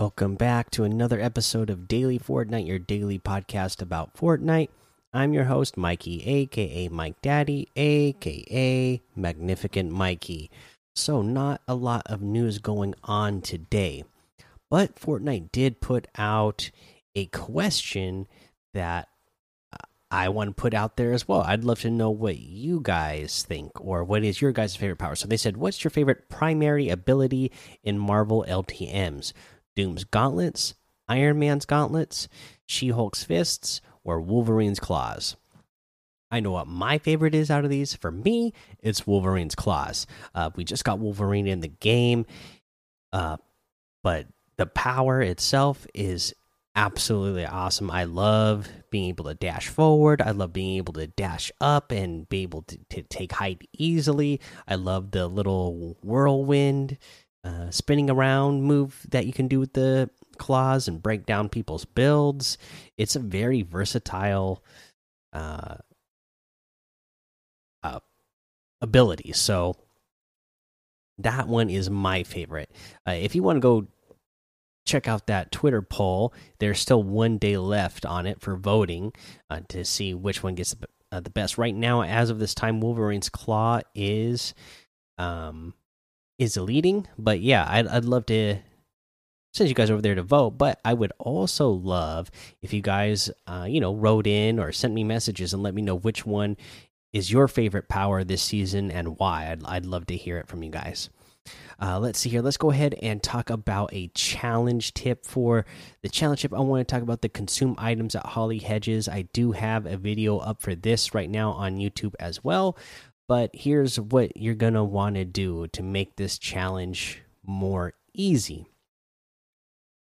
Welcome back to another episode of Daily Fortnite, your daily podcast about Fortnite. I'm your host, Mikey, aka Mike Daddy, aka Magnificent Mikey. So, not a lot of news going on today, but Fortnite did put out a question that I want to put out there as well. I'd love to know what you guys think or what is your guys' favorite power. So, they said, What's your favorite primary ability in Marvel LTMs? Doom's gauntlets, Iron Man's gauntlets, She Hulk's fists, or Wolverine's claws. I know what my favorite is out of these. For me, it's Wolverine's claws. Uh, we just got Wolverine in the game, uh, but the power itself is absolutely awesome. I love being able to dash forward. I love being able to dash up and be able to, to take height easily. I love the little whirlwind uh, spinning around move that you can do with the claws and break down people's builds. It's a very versatile uh, uh, ability. So that one is my favorite. Uh, if you want to go check out that Twitter poll, there's still one day left on it for voting uh, to see which one gets the, uh, the best. Right now, as of this time, Wolverine's Claw is um, is leading. But yeah, I'd, I'd love to send you guys over there to vote. But I would also love if you guys, uh, you know, wrote in or sent me messages and let me know which one is your favorite power this season and why. I'd, I'd love to hear it from you guys. Uh, let's see here. Let's go ahead and talk about a challenge tip for the challenge tip. I want to talk about the consume items at Holly Hedges. I do have a video up for this right now on YouTube as well. But here's what you're going to want to do to make this challenge more easy.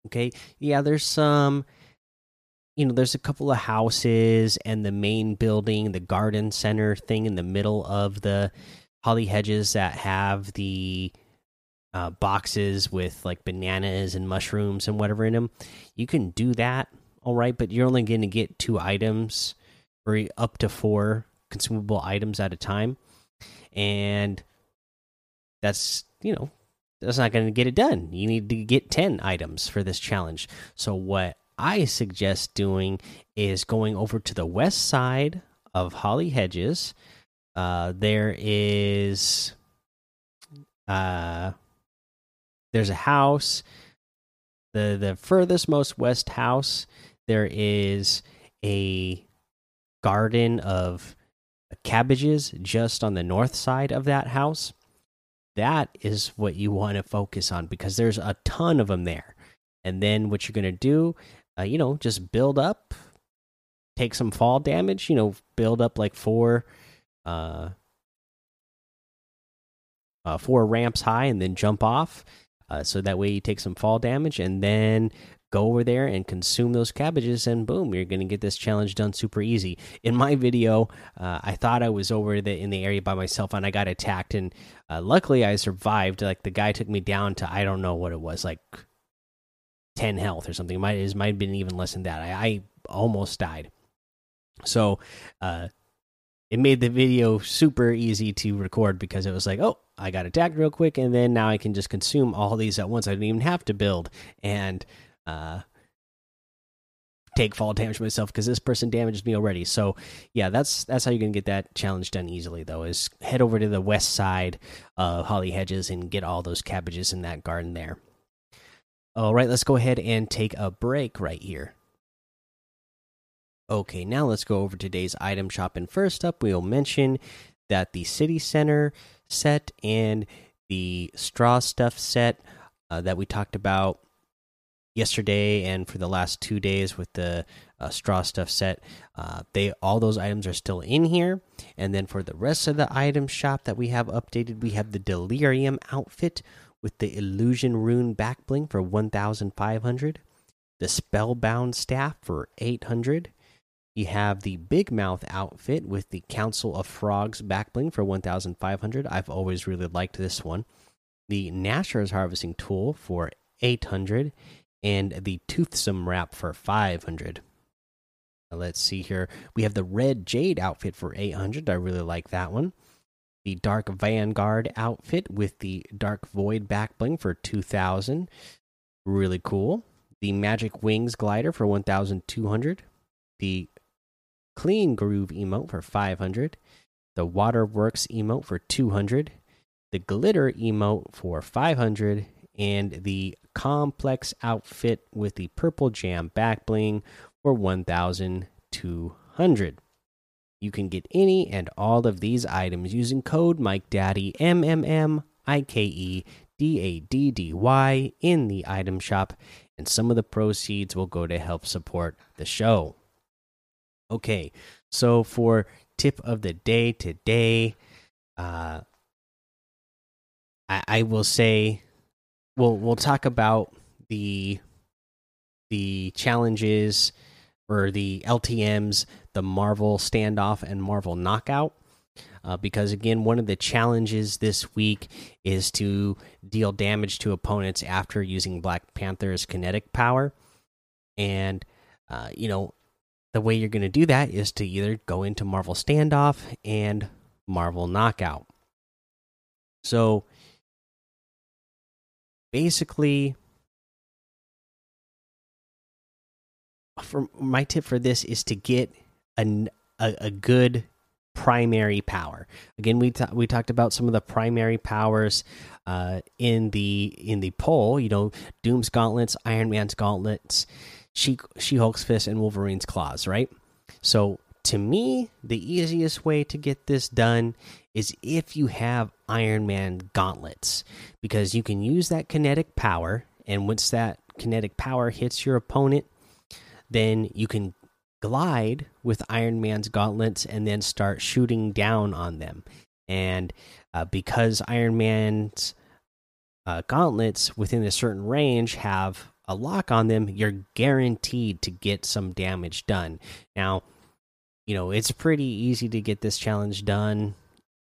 Okay. Yeah, there's some, you know, there's a couple of houses and the main building, the garden center thing in the middle of the holly hedges that have the uh, boxes with like bananas and mushrooms and whatever in them. You can do that, all right, but you're only going to get two items or up to four consumable items at a time and that's you know that's not going to get it done. You need to get 10 items for this challenge. So what I suggest doing is going over to the west side of Holly Hedges. Uh, there is uh, there's a house. The the furthest most west house there is a garden of cabbages just on the north side of that house, that is what you want to focus on because there's a ton of them there. And then what you're going to do, uh, you know, just build up, take some fall damage, you know, build up like four, uh, uh four ramps high and then jump off. Uh, so that way you take some fall damage and then go over there and consume those cabbages and boom you're gonna get this challenge done super easy. In my video uh, i thought i was over the in the area by myself and i got attacked and uh, luckily i survived. Like the guy took me down to i don't know what it was like 10 health or something. It might, it might have been even less than that. I, I almost died. So uh, it made the video super easy to record because it was like oh i got attacked real quick and then now i can just consume all these at once. I didn't even have to build. And uh, take fall damage myself because this person damaged me already. So yeah, that's that's how you're gonna get that challenge done easily. Though is head over to the west side of Holly Hedges and get all those cabbages in that garden there. All right, let's go ahead and take a break right here. Okay, now let's go over today's item shop. And first up, we'll mention that the City Center set and the Straw Stuff set uh, that we talked about yesterday and for the last two days with the uh, straw stuff set uh, they all those items are still in here. And then for the rest of the item shop that we have updated we have the delirium outfit with the illusion rune back bling for 1500 the spellbound staff for 800 you have the big mouth outfit with the council of frogs back bling for 1500 i've always really liked this one. The nashor's harvesting tool for 800 and the toothsome wrap for 500 now let's see here we have the red jade outfit for 800 i really like that one the dark vanguard outfit with the dark void back bling for 2000 really cool. The Magic Wings glider for 1200. The Clean Groove emote for 500. The Waterworks emote for 200. The Glitter emote for 500. And the Complex outfit with the Purple Jam back bling for 1200. You can get any and all of these items using code Mike MikeDaddy M M M I K E D A D D Y in the item shop, and some of the proceeds will go to help support the show. Okay, so for tip of the day today, uh, I, I will say, we'll we'll talk about the the challenges or the LTM's, the Marvel standoff and Marvel knockout. Uh, because again, one of the challenges this week is to deal damage to opponents after using Black Panther's kinetic power. And, uh, you know, the way you're going to do that is to either go into Marvel standoff and Marvel knockout. So basically, for my tip for this is to get a, a, a good primary power. Again, we we talked about some of the primary powers uh, in the in the poll. You know, Doom's gauntlets, Iron Man's gauntlets, She She Hulk's fist, and Wolverine's claws. Right. So to me, the easiest way to get this done is if you have Iron Man gauntlets, because you can use that kinetic power, and once that kinetic power hits your opponent, then you can glide with Iron Man's gauntlets and then start shooting down on them. And uh, because Iron Man's uh, gauntlets within a certain range have a lock on them, you're guaranteed to get some damage done. Now, you know, it's pretty easy to get this challenge done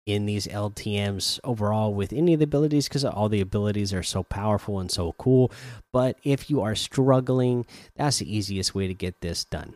in these LTMs overall with any of the abilities because all the abilities are so powerful and so cool. But if you are struggling, that's the easiest way to get this done.